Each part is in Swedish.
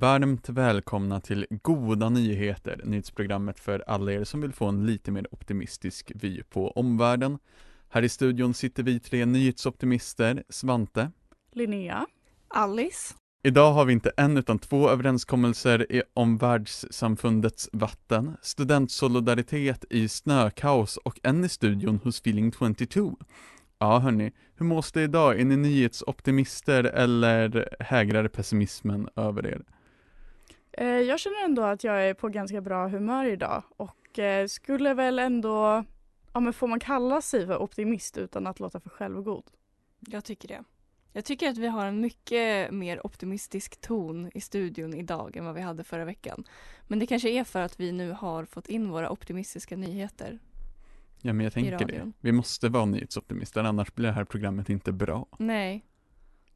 Varmt välkomna till Goda nyheter, nyhetsprogrammet för alla er som vill få en lite mer optimistisk vy på omvärlden. Här i studion sitter vi tre nyhetsoptimister, Svante. Linnea. Alice. Idag har vi inte en utan två överenskommelser i- om världssamfundets vatten, studentsolidaritet i snökaos och en i studion hos Feeling 22. Ja hörni, hur mås det idag? Är ni nyhetsoptimister eller hägrar pessimismen över er? Eh, jag känner ändå att jag är på ganska bra humör idag och eh, skulle väl ändå, ja men får man kalla sig för optimist utan att låta för självgod? Jag tycker det. Jag tycker att vi har en mycket mer optimistisk ton i studion idag än vad vi hade förra veckan. Men det kanske är för att vi nu har fått in våra optimistiska nyheter. Ja men jag tänker det. Vi måste vara nyhetsoptimister annars blir det här programmet inte bra. Nej.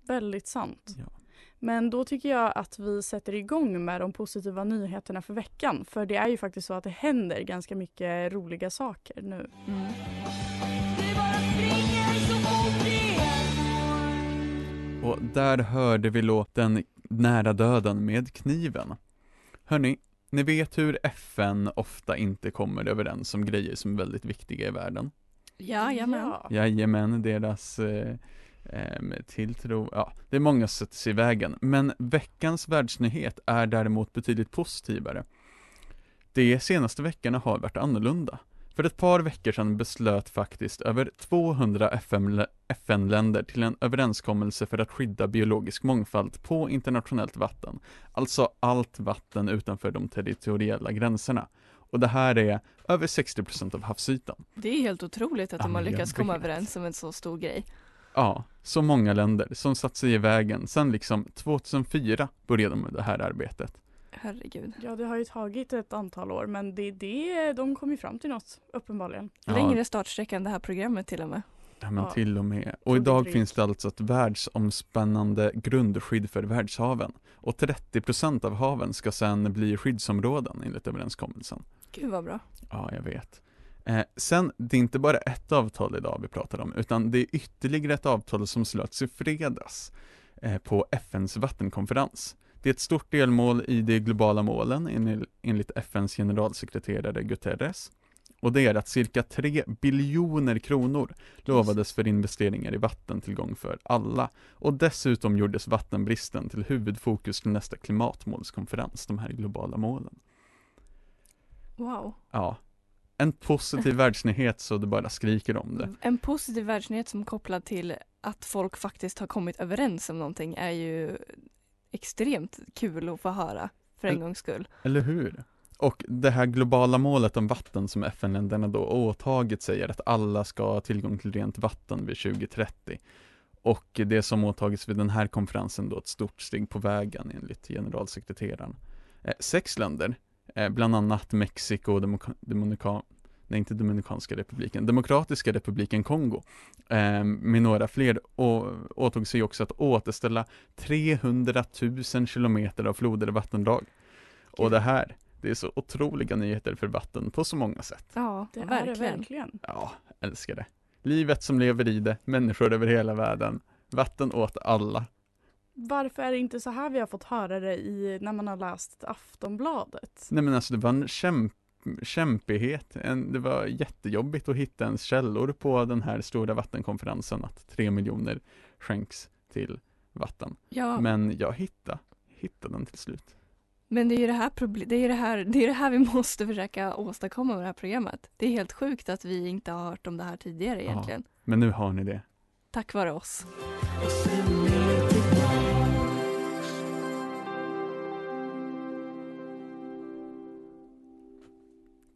Väldigt sant. Ja. Men då tycker jag att vi sätter igång med de positiva nyheterna för veckan. För det är ju faktiskt så att det händer ganska mycket roliga saker nu. Mm. Och där hörde vi låten Nära döden med kniven. Hörni, ni vet hur FN ofta inte kommer överens om grejer som är väldigt viktiga i världen. Jajamän. Ja. Jajamän, deras eh, ehm, tilltro, ja, det är många som sätter sig i vägen. Men veckans världsnyhet är däremot betydligt positivare. De senaste veckorna har varit annorlunda. För ett par veckor sedan beslöt faktiskt över 200 FN FN-länder till en överenskommelse för att skydda biologisk mångfald på internationellt vatten. Alltså allt vatten utanför de territoriella gränserna. Och det här är över 60% av havsytan. Det är helt otroligt att de har lyckats komma överens om en så stor grej. Ja, så många länder som satt sig i vägen. Sen liksom 2004 började de med det här arbetet. Herregud. ja, det har ju tagit ett antal år men det, det, de kom ju fram till något uppenbarligen. Ja. Längre startsträcka än det här programmet till och med. Ja men Ja. till och med. Och idag finns det alltså ett världsomspännande grundskydd för världshaven. Och 30% av haven ska sen bli skyddsområden enligt överenskommelsen. Gud vad bra. Ja, jag vet. Eh, sen, det är inte bara ett avtal idag vi pratar om, utan det är ytterligare ett avtal som slöts i fredags eh, på FNs vattenkonferens. Det är ett stort delmål i de globala målen enl- enligt FNs generalsekreterare Guterres. Och det är att cirka 3 biljoner kronor lovades för investeringar i vattentillgång för alla. Och dessutom gjordes vattenbristen till huvudfokus till nästa klimatmålskonferens, de här globala målen. Wow. Ja. En positiv världsnyhet så det bara skriker om det. En positiv världsnyhet som är kopplad till att folk faktiskt har kommit överens om någonting är ju extremt kul att få höra för en Men- gångs skull. Eller hur? Och det här globala målet om vatten som FN-länderna då åtagit sig är att alla ska ha tillgång till rent vatten vid 2030. Och det som åtagits vid den här konferensen då ett stort steg på vägen enligt generalsekreteraren. Eh, sex länder, eh, bland annat Mexiko och Demok- Dominika- nej inte Dominikanska republiken, Demokratiska republiken Kongo, eh, med några fler, och åtog sig också att återställa 300 000 kilometer av floder och vattendrag. Och det här, det är så otroliga nyheter för vatten på så många sätt. Ja, Det är verkligen. det verkligen. Ja, älskar det. Livet som lever i det, människor över hela världen. Vatten åt alla. Varför är det inte så här vi har fått höra det i, när man har läst Aftonbladet? Nej men alltså det var en kämp kämpighet. En, det var jättejobbigt att hitta ens källor på den här stora vattenkonferensen att tre miljoner skänks till vatten. Ja, men, Men jag hittade, hittade den till slut. det är ju det här, det är det här, det är det här vi måste försöka åstadkomma med det här programmet. Det är helt sjukt att vi inte har hört om det här tidigare Ja. egentligen. Men nu har ni det. Tack vare oss.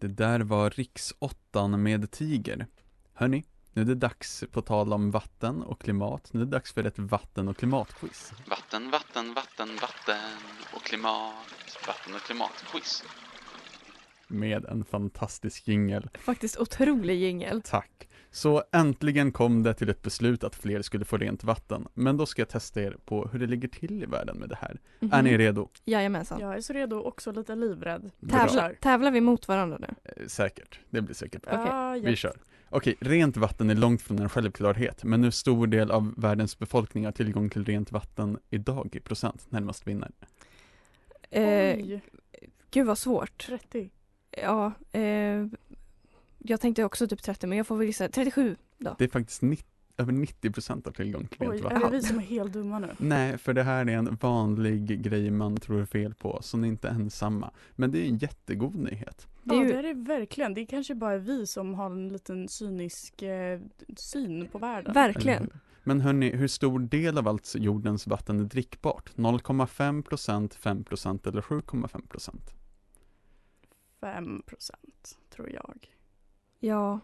Det där var riksåttan med Tiger. Hörni, nu är det dags, på tal om vatten och klimat, nu är det dags för ett vatten och klimatquiz. Vatten, vatten, vatten, vatten och klimat, vatten och klimatquiz. Med en fantastisk jingel. Faktiskt otrolig jingel. Tack. Så äntligen kom det till ett beslut att fler skulle få rent vatten. Men då ska jag testa er på hur det ligger till i världen med det här. Mhm. Är ni redo? Jajamensan. Jag är så redo, också lite livrädd. Tävlar, tävlar vi mot varandra nu? Eh, Säkert, det blir säkert bra. Ja, Vi jätte- kör. Okej, rent vatten är långt från en självklarhet, men hur stor del av världens befolkning har tillgång till rent vatten idag i procent, närmast vinnare? Eh, Oj, gud vad svårt. 30. Ja, eh, jag tänkte också typ 30 men jag får väl gissa 37 då. Det är faktiskt nitt- över 90 procent har tillgång till Oj, är det vi som är helt dumma nu? Nej, för det här är en vanlig grej man tror fel på, så ni är inte ensamma. Men det är en jättegod nyhet. Det är ja, ju- det är det verkligen. Det är kanske bara vi som har en liten cynisk eh, syn på världen. Verkligen. Men hörni, hur stor del av allt jordens vatten är drickbart? 0,5 procent, 5 procent eller 7,5 procent? 5 procent, tror jag. Ja,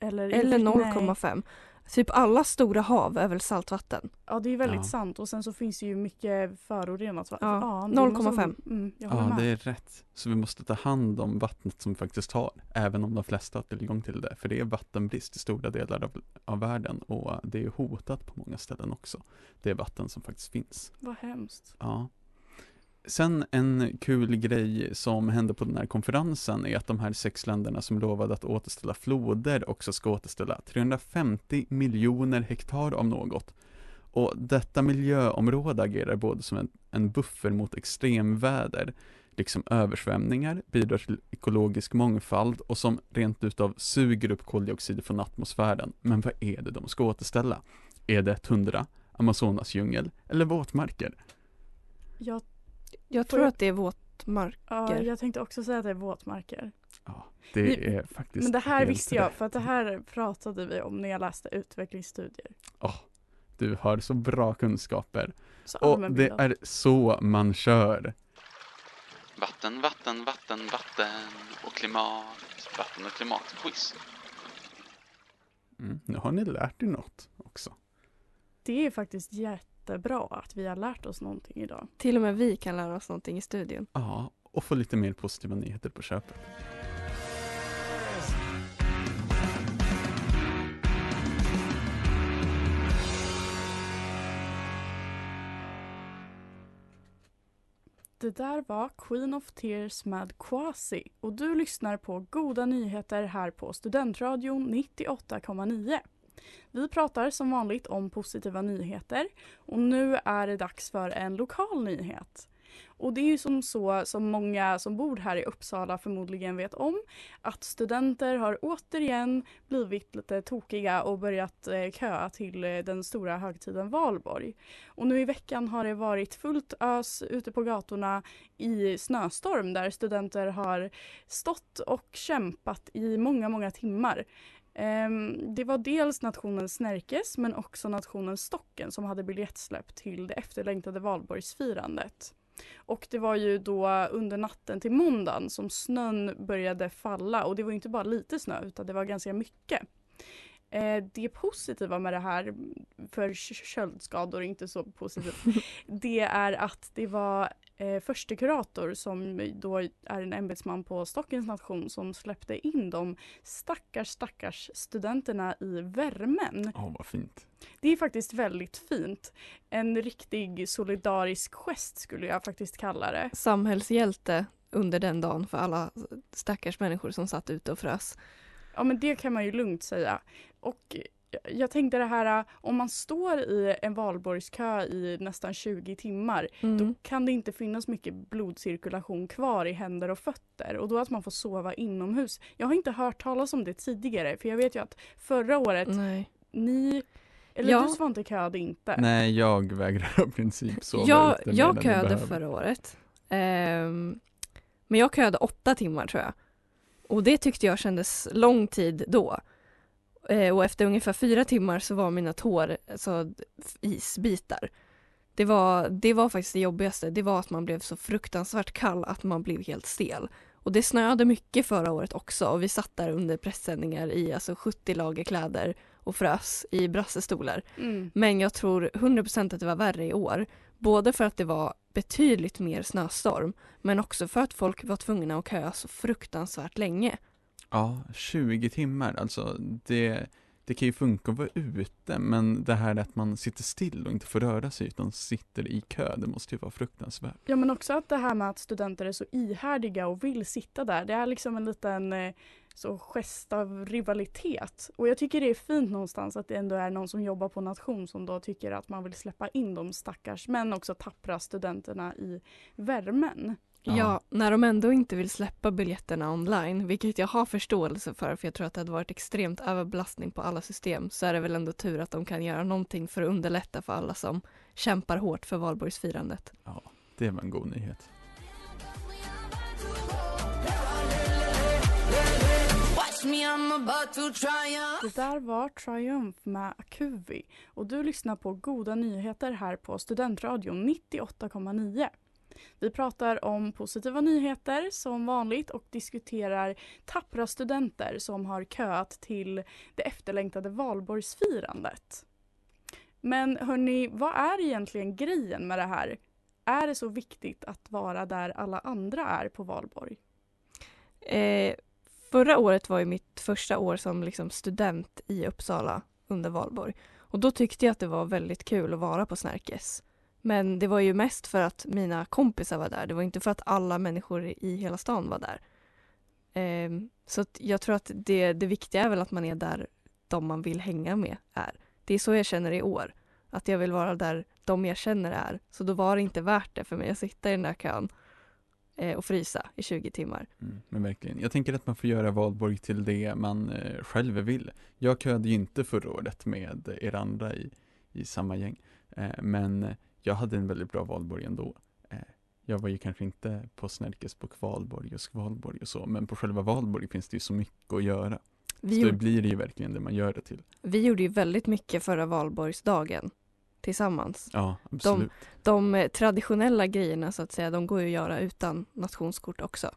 Eller, eller nej. 0,5. Typ alla stora hav är väl saltvatten? Ja, det är väldigt Ja. sant. Och sen så finns det ju mycket förorenat vatten. Ja, det 0,5. måste- Mm, Ja, med. det är rätt. Så vi måste ta hand om vattnet som vi faktiskt har, även om de flesta har tillgång till det. För det är vattenbrist i stora delar av, av världen och det är hotat på många ställen också. Det är vatten som faktiskt finns. Vad hemskt. Ja. Sen en kul grej som hände på den här konferensen är att de här sex länderna som lovade att återställa floder också ska återställa 350 miljoner hektar av något. Och detta miljöområde agerar både som en, en buffer mot extremväder, liksom översvämningar, bidrar till ekologisk mångfald och som rent utav suger upp koldioxid från atmosfären. Men vad är det de ska återställa? Är det tundra, Amazonas djungel eller våtmarker? Jag, jag tror jag- att det är våtmark. ja, jag tänkte också säga att det är våtmarker. Ja, det är faktiskt Men det här visste jag, rätt. för att det här pratade vi om när jag läste utvecklingsstudier. Du har så bra kunskaper. Så Och det är så man kör. Vatten, vatten, vatten, vatten och klimat. Vatten och klimatquiz. Mm, nu har ni lärt er något också. Det är faktiskt jättebra att vi har lärt oss någonting idag. Till och med vi kan lära oss någonting i studion. Ja, och få lite mer positiva nyheter på köpet. Det där var Queen of Tears med Quasi och du lyssnar på Goda nyheter här på Studentradion 98,9. Vi pratar som vanligt om positiva nyheter och nu är det dags för en lokal nyhet. Och det är ju som så som många som bor här i Uppsala förmodligen vet om att studenter har återigen blivit lite tokiga och börjat eh, köa till eh, den stora högtiden Valborg. Och nu i veckan har det varit fullt ös ute på gatorna i snöstorm där studenter har stått och kämpat i många, många timmar. Ehm, Det var dels nationen Snärkes men också nationen Stocken som hade biljettsläpp till det efterlängtade valborgsfirandet. Och det var ju då under natten till måndagen som snön började falla och det var inte bara lite snö utan det var ganska mycket. Eh, Det positiva med det här, för kö- köldskador är inte så positivt, det är att det var eh, förste kurator som då är en ämbetsman på Stockens nation som släppte in de stackars stackars studenterna i värmen. Åh, vad fint. Det är faktiskt väldigt fint. En riktig solidarisk gest skulle jag faktiskt kalla det. Samhällshjälte under den dagen för alla stackars människor som satt ute och frös. Ja men det kan man ju lugnt säga. Och jag- tänkte det här, om man står i en valborgskö i nästan 20 timmar då Mm. kan det inte finnas mycket blodcirkulation kvar i händer och fötter och då att man får sova inomhus. Jag har inte hört talas om det tidigare för jag vet ju att förra året Nej. ni, eller Ja. du Svante köade inte. Nej, jag vägrar av princip sova Jag, jag köade förra året. Ehm, men jag köade åtta timmar tror jag. Och det tyckte jag kändes lång tid då. Eh, och efter ungefär fyra timmar så var mina tår alltså, isbitar. Det var, det var faktiskt det jobbigaste. Det var att man blev så fruktansvärt kall att man blev helt stel. Och det snöade mycket förra året också och vi satt där under pressändningar i alltså 70 lager kläder och frös i brassestolar. Mm. Men jag tror 100% att det var värre i år. Både för att det var betydligt mer snöstorm men också för att folk var tvungna att köa så fruktansvärt länge. Ja, 20 timmar, alltså det, det kan ju funka att vara ute, men det här att man sitter still och inte får röra sig utan sitter i kö, det måste ju vara fruktansvärt. Ja men också att det här med att studenter är så ihärdiga och vill sitta där. Det är liksom en liten eh, så gest av rivalitet. Och jag tycker det är fint någonstans att det ändå är någon som jobbar på nation som då tycker att man vill släppa in de stackars men också tappra studenterna i värmen. Ja. Ja. när de ändå inte vill släppa biljetterna online, vilket jag har förståelse för, för jag tror att det hade varit extremt överbelastning på alla system, så är det väl ändå tur att de kan göra någonting för att underlätta för alla som kämpar hårt för valborgsfirandet. Det var en god nyhet. Det där var Triumph med Akuvi och du lyssnar på Goda nyheter här på Studentradion 98,9. Vi pratar om positiva nyheter som vanligt och diskuterar tappra studenter som har köat till det efterlängtade valborgsfirandet. Men hörni, vad är egentligen grejen med det här? Är det så viktigt att vara där alla andra är på valborg? Eh, förra året var ju mitt första år som liksom student i Uppsala under valborg. Och då tyckte jag att det var väldigt kul att vara på Snärkes. Men det var ju mest för att mina kompisar var där. Det var inte för att alla människor i hela stan var där. Ehm, så att jag tror att det, det viktiga är väl att man är där de man vill hänga med är. Det är så jag känner i år. Att jag vill vara där de jag känner är. Så då var det inte värt det för mig att sitta i den där kön eh, och frysa i 20 timmar. Mm, men verkligen. Jag tänker att man får göra valborg till det man eh, själv vill. Jag köade ju inte förra året med er andra i, i samma gäng. Eh, men jag hade en väldigt bra valborg ändå. Eh, jag var ju kanske inte på Snärkes på kvalborg och skvalborg och så, men på själva valborg finns det ju så mycket att göra. Vi, så gjorde, blir det ju verkligen det man gör det till. vi gjorde ju väldigt mycket förra valborgsdagen tillsammans. Ja, absolut. De eh, traditionella grejerna så att säga, de går ju att göra utan nationskort också.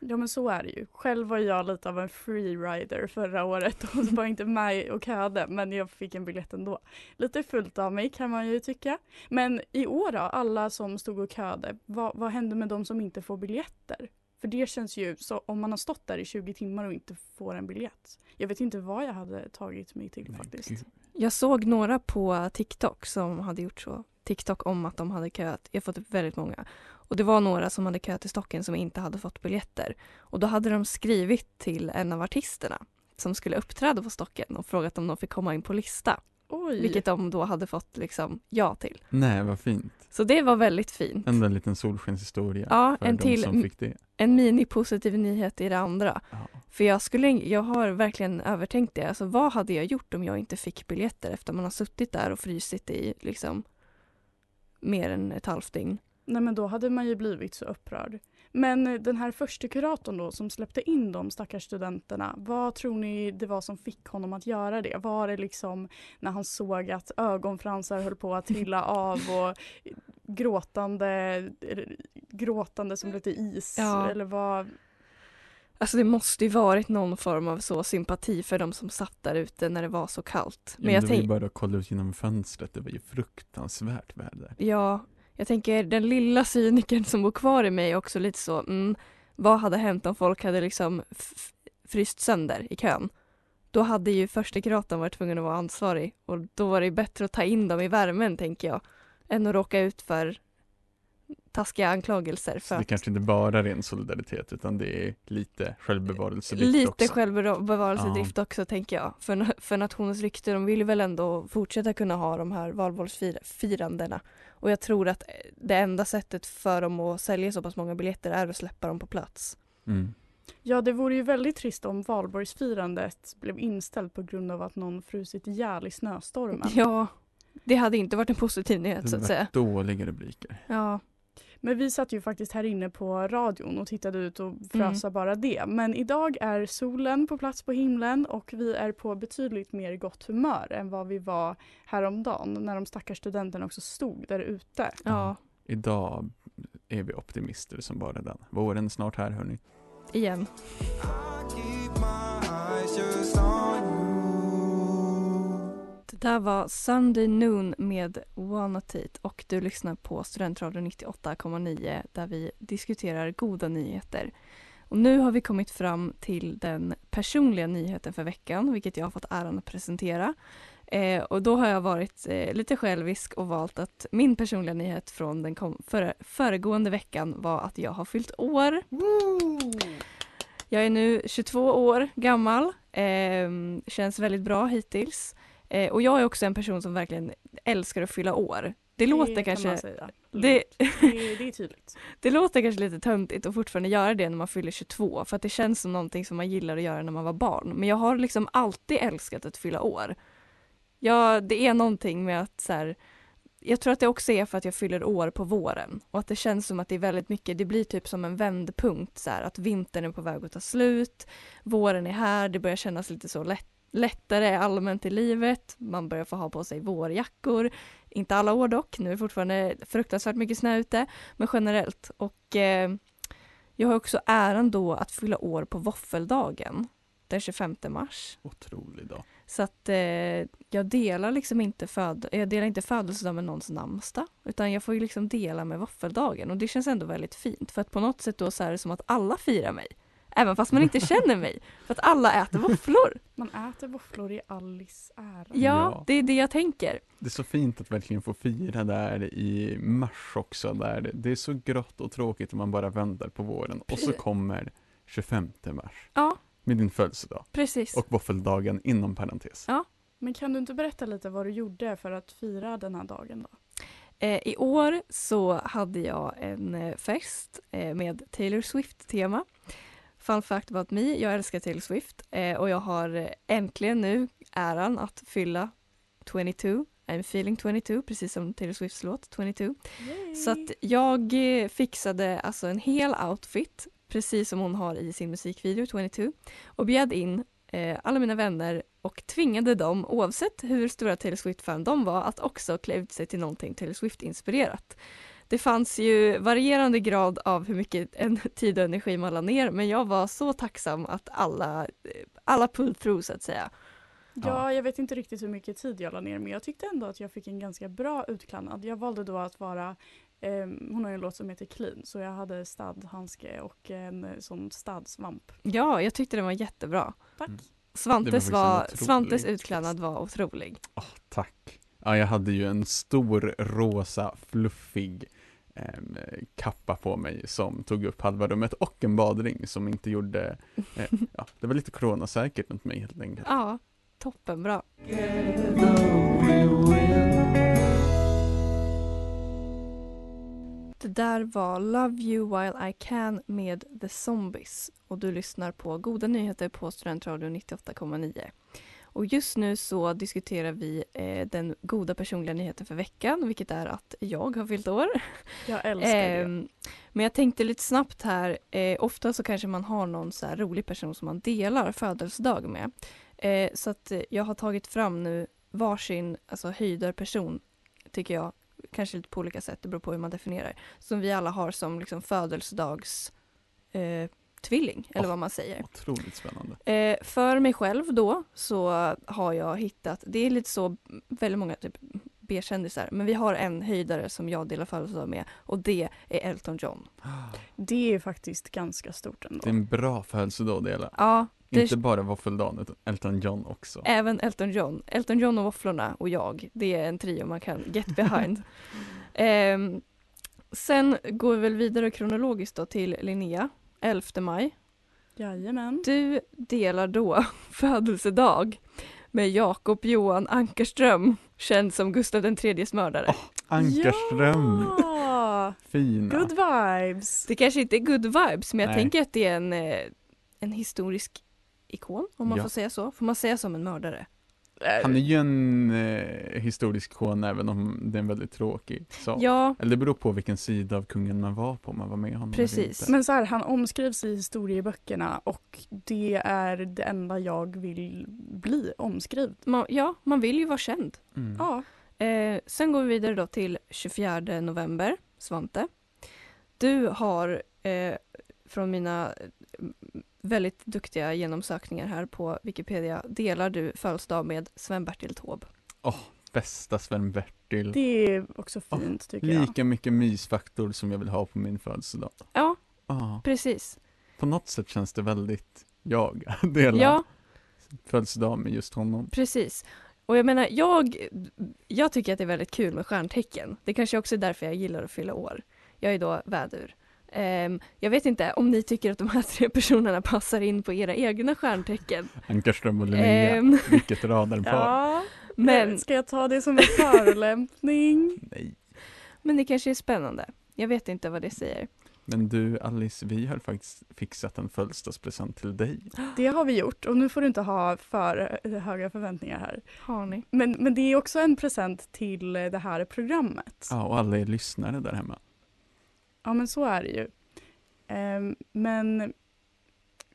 Ja men så är det ju. Själv var jag lite av en freerider förra året och var inte med och köade men jag fick en biljett ändå. Lite fullt av mig kan man ju tycka. Men i år då, alla som stod och köade, vad, vad hände med de som inte får biljetter? För det känns ju så om man har stått där i 20 timmar och inte får en biljett. Jag vet inte vad jag hade tagit mig till faktiskt. Jag såg några på TikTok som hade gjort så. TikTok om att de hade köat. Jag har fått väldigt många. Och det var några som hade köat till Stocken som inte hade fått biljetter. Och då hade de skrivit till en av artisterna som skulle uppträda på Stocken och frågat om de fick komma in på lista. Oj! Vilket de då hade fått liksom ja till. Nej, vad fint. Så det var väldigt fint. Ändå en liten solskenshistoria Ja, för en de till som fick det. en mini-positiv nyhet i det andra. Ja. För jag, skulle, jag har verkligen övertänkt det. Alltså, vad hade jag gjort om jag inte fick biljetter efter man har suttit där och frysit i liksom mer än ett halvt dygn? Nej men då hade man ju blivit så upprörd. Men eh, den här första kuratorn då som släppte in de stackars studenterna, vad tror ni det var som fick honom att göra det? Var det liksom när han såg att ögonfransar höll på att trilla av och gråtande, gråtande som lite is? Ja. Eller vad? Alltså det måste ju varit någon form av så sympati för de som satt där ute när det var så kallt. Men Men jag det var ju bara att kolla ut genom fönstret, det var ju fruktansvärt väder. ja, jag tänker den lilla cynikern som bor kvar i mig är också lite så, mm, vad hade hänt om folk hade liksom fryst sönder i kön? Då hade ju första kuratorn varit tvungen att vara ansvarig och då var det bättre att ta in dem i värmen tänker jag, än att råka ut för taskiga anklagelser. Så För det att kanske inte bara är ren solidaritet utan det är lite självbevarelsedrift Lite också. självbevarelsedrift också tänker jag. För, för nationens rykte, de vill ju väl ändå fortsätta kunna ha de här valborgsfirandena. Och jag tror att det enda sättet för dem att sälja så pass många biljetter är att släppa dem på plats. Mm. Ja det vore ju väldigt trist om valborgsfirandet blev inställt på grund av att någon frusit ihjäl i snöstormen. Ja, det hade inte varit en positiv nyhet Det så att säga. dåliga rubriker. Ja, Men vi satt ju faktiskt här inne på radion och tittade ut och frösa Mm. bara det. Men idag är solen på plats på himlen och vi är på betydligt mer gott humör än vad vi var häromdagen när de stackars studenterna också stod där ute. ja. Idag är vi optimister som bara den. Våren snart här hörni. igen. Det där var Sunday Noon med Wanatit och du lyssnar på Studentradion 98,9 där vi diskuterar goda nyheter. Och nu har vi kommit fram till den personliga nyheten för veckan, vilket jag har fått äran att presentera. Eh, och då har jag varit eh, lite självisk och valt att min personliga nyhet från den före- föregående veckan var att jag har fyllt år. Jag är nu 22 år gammal, eh, känns väldigt bra hittills. Eh, och jag är också en person som verkligen älskar att fylla år. Det, låter kan kanske det, Det, det är tydligt. det låter kanske lite töntigt att fortfarande göra det när man fyller 22 för att det känns som någonting som man gillar att göra när man var barn. Men jag har liksom alltid älskat att fylla år. Ja, det är någonting med att så här, jag tror att det också är för att jag fyller år på våren och att det känns som att det är väldigt mycket, det blir typ som en vändpunkt så här, att vintern är på väg att ta slut, våren är här, det börjar kännas lite så lätt, lättare allmänt i livet, man börjar få ha på sig vårjackor, inte alla år dock, nu är det fortfarande fruktansvärt mycket snö ute, men generellt. Och eh, jag har också äran då att fylla år på våffeldagen den 25 mars. Otrolig dag. Så att eh, jag delar liksom inte, föd jag delar inte födelsedag med någons namnsdag utan jag får ju liksom dela med våffeldagen och det känns ändå väldigt fint för att på något sätt då så är det som att alla firar mig. Även fast man inte känner mig. För att alla äter våfflor. Man äter våfflor i Alice ära. Ja, Ja. det är det jag tänker. Det är så fint att verkligen få fira där i mars också, där det- är så grått och tråkigt om man bara väntar på våren och så kommer 25 mars Ja, med din födelsedag precis. och våffeldagen inom parentes. Ja. Men kan du inte berätta lite vad du gjorde för att fira den här dagen då? Eh, I år så hade jag en eh, fest eh, med Taylor Swift-tema. Fun fact about me, jag älskar Taylor Swift eh, och jag har äntligen nu äran att fylla 22. I'm feeling 22, precis som Taylor Swifts låt 22. Så att jag eh, fixade alltså en hel outfit, precis som hon har i sin musikvideo 22 och bjöd in eh, alla mina vänner och tvingade dem, oavsett hur stora Taylor Swift-fan de var, att också klä ut sig till någonting Taylor Swift-inspirerat. Det fanns ju varierande grad av hur mycket en tid och energi man la ner, men jag var så tacksam att alla, alla pulled through så att säga. Ja, jag vet inte riktigt hur mycket tid jag la ner men jag tyckte ändå att jag fick en ganska bra utklädnad. Jag valde då att vara, ehm, hon har ju en låt som heter Clean så jag hade staddhandske och en eh, sån staddsvamp. Ja, jag tyckte den var jättebra. Tack. Mm. Svantes, var, Svantes utklädnad var otrolig. Åh, tack. Ja, jag hade ju en stor rosa fluffig kappa på mig som tog upp halva rummet och en badring som inte gjorde, eh, ja, det var lite coronasäkert runt mig helt enkelt. Ja, toppenbra. Det där var Love You While I Can med The Zombies och du lyssnar på Goda nyheter på Studentradion 98,9. Och just nu så diskuterar vi eh, den goda personliga nyheten för veckan, vilket är att jag har fyllt år. Jag älskar det. Ehm, men jag tänkte lite snabbt här, eh, ofta så kanske man har någon så här rolig person som man delar födelsedag med. Eh, så att eh, jag har tagit fram nu varsin alltså höjdarperson, tycker jag, kanske lite på olika sätt, det beror på hur man definierar, som vi alla har som liksom födelsedags eh, tvilling, eller Oh. vad man säger. Otroligt spännande. Eh, för mig själv då så har jag hittat, det är lite så väldigt många typ B-kändisar, men vi har en höjdare som jag delar födelsedag med och det är Elton John. Det är faktiskt ganska stort ändå. Det är en bra födelsedag att dela. Ja, det Inte bara våffeldagen utan Elton John också. även Elton John. Elton John och våfflorna och jag, det är en trio man kan get behind. Ehm, sen går vi väl vidare kronologiskt då till Linnea, 11 maj. Jajamän. Du delar då födelsedag med Jakob Johan Ankerström, känd som Gustav den tredjes mördare. Åh, Ankerström, Ja! fina. Good vibes. Det kanske inte är good vibes, men jag Nej. tänker att det är en, eh, en historisk ikon, om man Ja. får säga så. Får man säga som en mördare? Han är ju en eh, historisk kon även om det är en väldigt tråkig sak. Ja, Eller det beror på vilken sida av kungen man var på, om man var med honom Precis. Men så här, han omskrivs i historieböckerna och det är det enda jag vill bli omskriven. ja, man vill ju vara känd. Mm. Ja. Eh, sen går vi vidare då till 24 november, Svante. Du har eh, från mina väldigt duktiga genomsökningar här på Wikipedia. Delar du födelsedag med Sven-Bertil Taube? Bästa Sven-Bertil. Det är också fint tycker jag. Lika mycket mysfaktor som jag vill ha på min födelsedag. Ja, Ja, precis. på något sätt känns det väldigt jag, att dela Ja, födelsedag med just honom. precis. Och jag menar, jag, jag tycker att det är väldigt kul med stjärntecken. Det kanske också är därför jag gillar att fylla år. Jag är då vädur. Ehm, jag vet inte om ni tycker att de här tre personerna passar in på era egna stjärntecken. Ankarström och Linnea, Ehm, vilket radarpar. Ja, men, ska jag ta det som en förolämpning? Nej. men det kanske är spännande. Jag vet inte vad det säger. Men du Alice, vi har faktiskt fixat en födelsedagspresent till dig. Det har vi gjort och nu får du inte ha för höga förväntningar här. Har ni? Men, men det är också en present till det här programmet. Ja, och alla er lyssnare där hemma. Ja men så är det ju. Ehm, men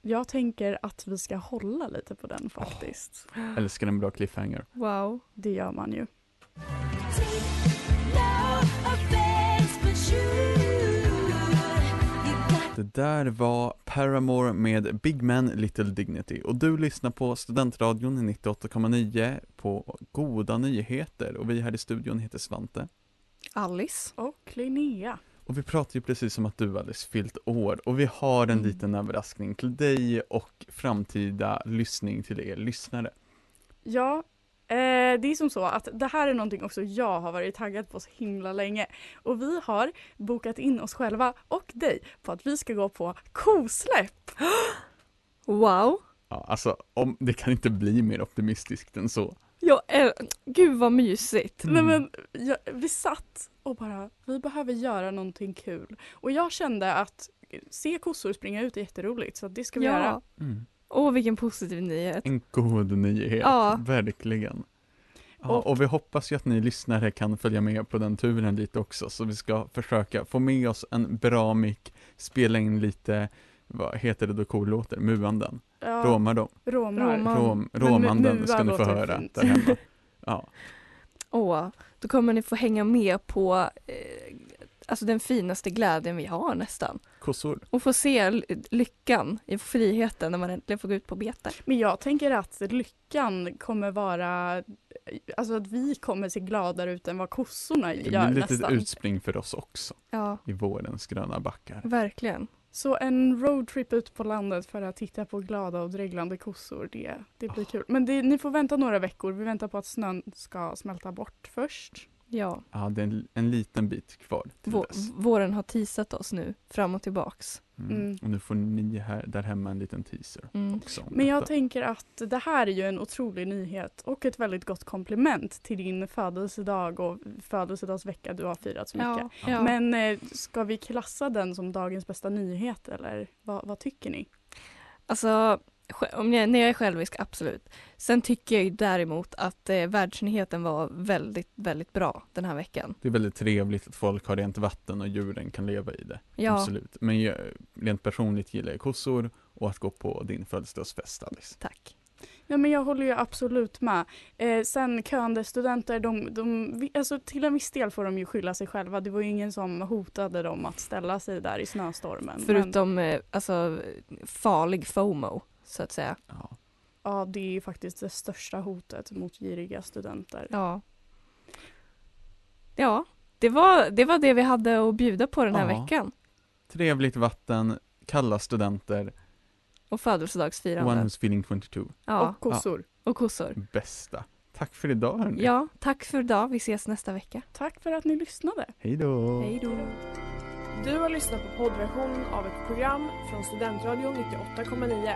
jag tänker att vi ska hålla lite på den faktiskt. Älskar en bra cliffhanger. Wow. Det gör man ju. Det där var Paramore med Big Man Little Dignity och du lyssnar på Studentradion 98,9 på Goda Nyheter och vi här i studion heter Svante. Alice. Och Linnea. Och vi pratar ju precis om att du Alice fyllt år och vi har en Mm. liten överraskning till dig och framtida lyssning till er lyssnare. Ja, eh, det är som så att det här är någonting också jag har varit taggad på så himla länge. Och vi har bokat in oss själva och dig på att vi ska gå på kosläpp. Wow. Ja, alltså om, det kan inte bli mer optimistiskt än så. Jag äl- Gud vad mysigt. Mm. Nej men jag, vi satt och bara, vi behöver göra någonting kul. Och jag kände att se kossor springa ut är jätteroligt så att det ska vi göra. Mm. Åh vilken positiv nyhet. En god nyhet, Ja. verkligen. Ja, Och- och vi hoppas ju att ni lyssnare kan följa med på den turen lite också, så vi ska försöka få med oss en bra mick, spela in lite, vad heter det då kor låter, muanden, Ja, råmar dem, Romar. Rom, mua ska ni få höra fint. där hemma. Ja, Åh, då kommer ni få hänga med på eh, alltså den finaste glädjen vi har nästan. kossor. Och få se lyckan i friheten när man äntligen får gå ut på bete. Men jag tänker att lyckan kommer vara, alltså att vi kommer se gladare ut än vad kossorna Det gör blir lite nästan. utspring för oss också, Ja, i vårens gröna backar. verkligen. Så en roadtrip ut på landet för att titta på glada och dreglande kossor, det, det blir kul. Men det, ni får vänta några veckor, vi väntar på att snön ska smälta bort först. Ja, Ja, det är en, en liten bit kvar till vå- dess. våren har teasat oss nu fram och tillbaks. Mm. Mm. Och nu får ni här, där hemma en liten teaser Mm. också. Men jag detta. tänker att det här är ju en otrolig nyhet och ett väldigt gott komplement till din födelsedag och födelsedagsvecka du har firat så mycket. Ja, ja. Men eh, ska vi klassa den som dagens bästa nyhet eller vad, vad tycker ni? Alltså, om jag, när jag är självisk, absolut. Sen tycker jag ju däremot att eh, världsnyheten var väldigt, väldigt bra den här veckan. Det är väldigt trevligt att folk har rent vatten och djuren kan leva i det. Ja, Absolut. Men jag, rent personligt gillar jag kossor och att gå på din födelsedagsfest Alice. tack. Ja men jag håller ju absolut med. Eh, sen köande studenter, de, de, alltså till en viss del får de ju skylla sig själva. Det var ju ingen som hotade dem att ställa sig där i snöstormen. Men, Förutom eh, alltså, farlig FOMO, så att säga. Ja. ja, det är ju faktiskt det största hotet mot giriga studenter. Ja. Ja, det var, det var det vi hade att bjuda på den här Ja. veckan. Trevligt vatten, kalla studenter, Och one födelsedagsfirande. who's feeling 22. Ja, Och kossor. och kossor. Bästa. Tack för idag hörni. Ja, tack för idag. Vi ses nästa vecka. Tack för att ni lyssnade. Hej då. Hej då. Du har lyssnat på poddversionen av ett program från Studentradion 98,9.